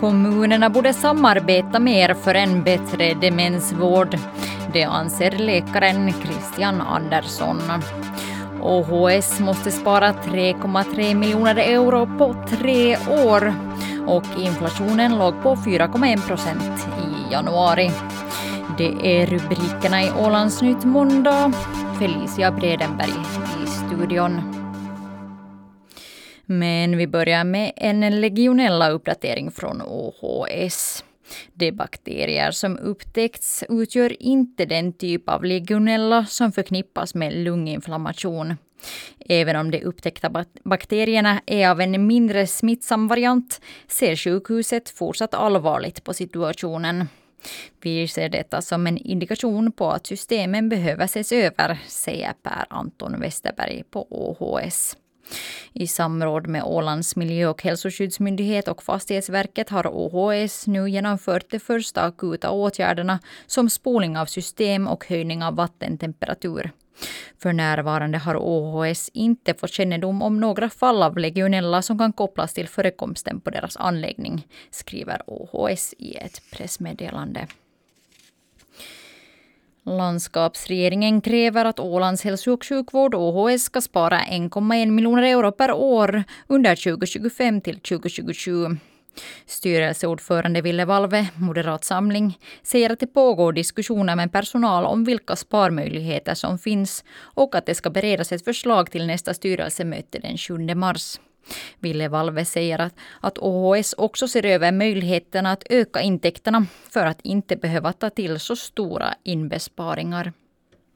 Kommunerna borde samarbeta mer för en bättre demensvård. Det anser läkaren Christian Andersson. OHS måste spara 3,3 miljoner euro på tre år och inflationen låg på 4,1 procent i januari. Det är rubrikerna i Ålandsnytt måndag. Felicia Bredenberg i studion. Men vi börjar med en legionella uppdatering från OHS. De bakterier som upptäckts utgör inte den typ av legionella som förknippas med lunginflammation. Även om de upptäckta bakterierna är av en mindre smittsam variant ser sjukhuset fortsatt allvarligt på situationen. Vi ser detta som en indikation på att systemen behöver ses över, säger Per Anton Westerberg på OHS. I samråd med Ålands miljö och hälsoskyddsmyndighet och Fastighetsverket har OHS nu genomfört de första akuta åtgärderna som spolning av system och höjning av vattentemperatur. För närvarande har OHS inte fått kännedom om några fall av legionella som kan kopplas till förekomsten på deras anläggning, skriver OHS i ett pressmeddelande. Landskapsregeringen kräver att Ålands hälso och sjukvård, OHS, ska spara 1,1 miljoner euro per år under 2025 till 2027. Styrelseordförande Ville Valve, Moderat Samling, säger att det pågår diskussioner med personal om vilka sparmöjligheter som finns och att det ska beredas ett förslag till nästa styrelsemöte den 7 mars. Ville Valve säger att, att OHS också ser över möjligheterna att öka intäkterna för att inte behöva ta till så stora inbesparingar.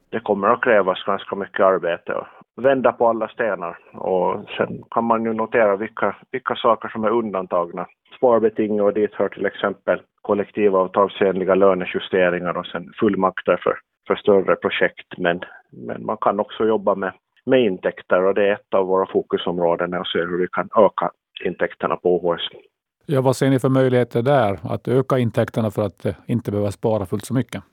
Det kommer att krävas ganska mycket arbete och vända på alla stenar och sen kan man ju notera vilka, vilka saker som är undantagna. Sparbeting och dit hör till exempel kollektivavtalsenliga lönejusteringar och sen fullmakter för, för större projekt. Men, men man kan också jobba med med intäkter och det är ett av våra fokusområden att se hur vi kan öka intäkterna på OHS. Ja, vad ser ni för möjligheter där att öka intäkterna för att eh, inte behöva spara fullt så mycket?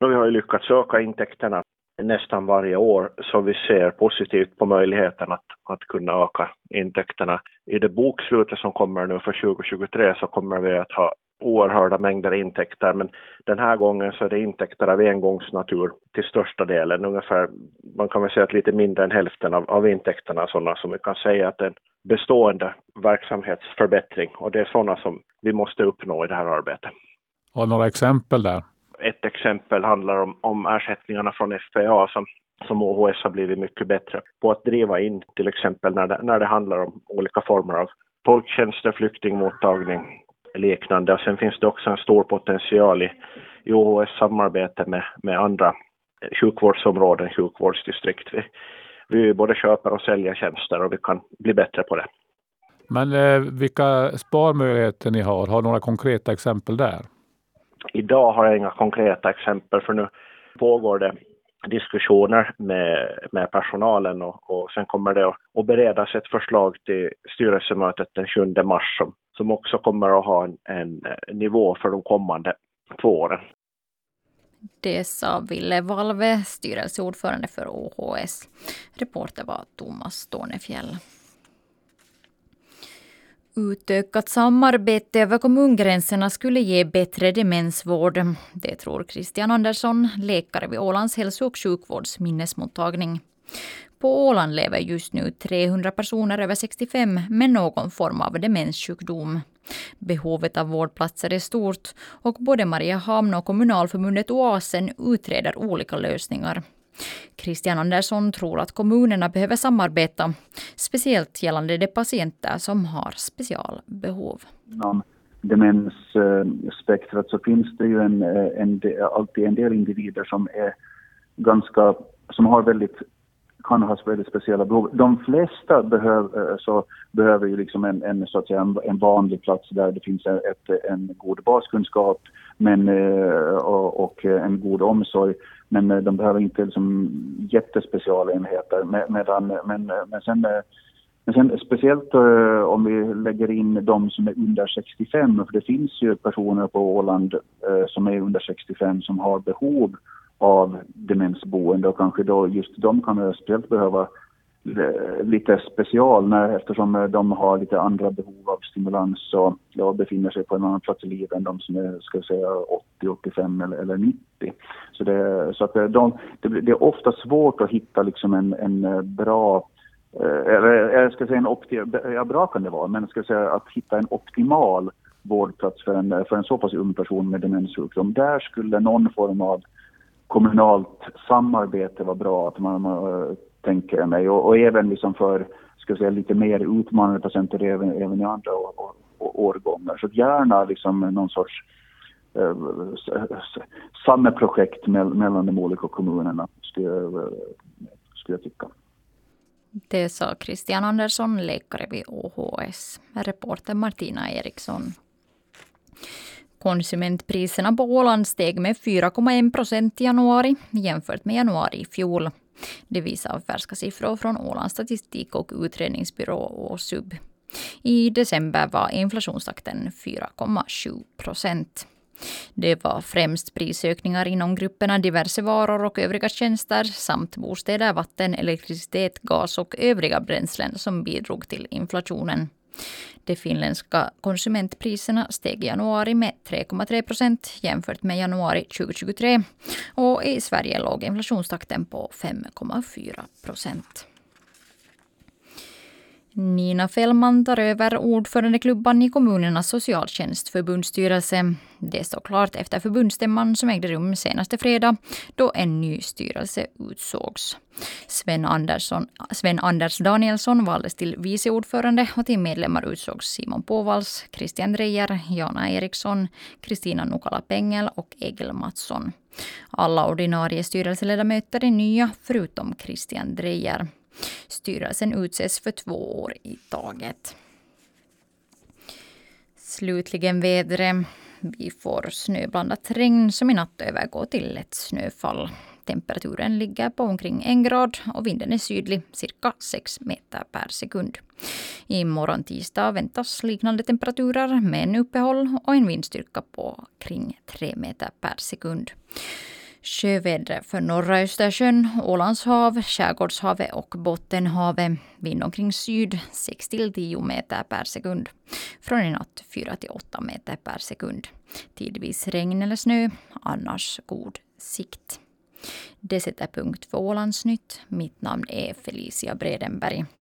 Vi har ju lyckats öka intäkterna nästan varje år så vi ser positivt på möjligheten att, att kunna öka intäkterna. I det bokslutet som kommer nu för 2023 så kommer vi att ha oerhörda mängder intäkter men den här gången så är det intäkter av engångsnatur till största delen. Ungefär, man kan väl säga att lite mindre än hälften av, av intäkterna är sådana som vi kan säga att en bestående verksamhetsförbättring och det är sådana som vi måste uppnå i det här arbetet. Har några exempel där? Ett exempel handlar om, om ersättningarna från FPA som, som OHS har blivit mycket bättre på att driva in till exempel när det, när det handlar om olika former av tolktjänster, flyktingmottagning, liknande. Och sen finns det också en stor potential i, i OHS samarbete med, med andra sjukvårdsområden, sjukvårdsdistrikt. Vi, vi både köper och säljer tjänster och vi kan bli bättre på det. Men eh, vilka sparmöjligheter ni har? Har några konkreta exempel där? Idag har jag inga konkreta exempel för nu pågår det diskussioner med, med personalen och, och sen kommer det att, att beredas ett förslag till styrelsemötet den 7 mars som, som också kommer att ha en, en eh, nivå för de kommande två åren. Det sa Ville Valve, styrelseordförande för OHS. Reporter var Thomas Tornefjell. Utökat samarbete över kommungränserna skulle ge bättre demensvård. Det tror Christian Andersson, läkare vid Ålands hälso och sjukvårds minnesmottagning. På Åland lever just nu 300 personer över 65 med någon form av demenssjukdom. Behovet av vårdplatser är stort och både Mariehamn och kommunalförbundet Oasen utreder olika lösningar. Christian Andersson tror att kommunerna behöver samarbeta, speciellt gällande de patienter som har specialbehov. Inom demensspektrat så finns det ju en, eh, en, alltid en del individer som är ganska, som har väldigt kan ha väldigt speciella behov. De flesta behöver, eh, så behöver ju liksom en, en, så att säga, en, vanlig plats där det finns ett, en god baskunskap men, eh, och, och en god omsorg. Men eh, de behöver inte liksom jättespecialenheter. Medan, men, men sen, men sen speciellt om vi lägger in de som är under 65, för det finns ju personer på Åland som är under 65 som har behov av demensboende och kanske då just de kan speciellt behöva eh, lite special när, eftersom eh, de har lite andra behov av stimulans och ja, befinner sig på en annan plats i livet än de som är ska säga, 80, 85 eller, eller 90. Så, det, så att eh, de, det, det, är ofta svårt att hitta liksom en, en bra eller jag ska säga en optimal, ja, bra kan det vara, men jag ska säga att hitta en optimal vårdplats för en, för en så pass ung person med demenssjukdom. Där skulle någon form av kommunalt samarbete var bra, att man, man eh, tänker jag mig. Och, och, även liksom för ska säga, lite mer utmanande patienter även, även i andra år, år, årgångar. Så gärna liksom någon sorts eh, samma projekt me mellan de olika kommunerna, skulle jag, eh, skulle jag tycka. Det sa Christian Andersson, läkare vid OHS. Reporter Martina Eriksson. Konsumentpriserna på Åland steg med 4,1 procent i januari jämfört med januari i fjol. Det visar färska siffror från Ålands statistik och utredningsbyrå ÅSUB. I december var inflationstakten 4,7 procent. Det var främst prisökningar inom grupperna diverse varor och övriga tjänster samt bostäder, vatten, elektricitet, gas och övriga bränslen som bidrog till inflationen. De finländska konsumentpriserna steg i januari med 3,3 procent jämfört med januari 2023. Och i Sverige låg inflationstakten på 5,4 procent. Nina Fällman tar över ordförandeklubban i kommunernas socialtjänstförbundsstyrelse. Det står klart efter förbundsstämman som ägde rum senaste fredag då en ny styrelse utsågs. Sven, Andersson, Sven Anders Danielsson valdes till vice ordförande och till medlemmar utsågs Simon Påvals, Christian Drejer, Jana Eriksson, Kristina Nukala Pengel och Egil Mattsson. Alla ordinarie styrelseledamöter är nya förutom Christian Drejer. Styrelsen utses för två år i taget. Slutligen vädret. Vi får snöblandat regn som i natt övergår till lätt snöfall. Temperaturen ligger på omkring en grad och vinden är sydlig, cirka 6 meter per sekund. I morgon tisdag väntas liknande temperaturer med en uppehåll och en vindstyrka på kring 3 meter per sekund. Sjövädret för norra Östersjön, Ålandshav, Skärgårdshavet och Bottenhavet. Vind omkring syd 6 till 10 meter per sekund. Från i natt 4 till 8 meter per sekund. Tidvis regn eller snö, annars god sikt. Det sätter punkt för Ålandsnytt. Mitt namn är Felicia Bredenberg.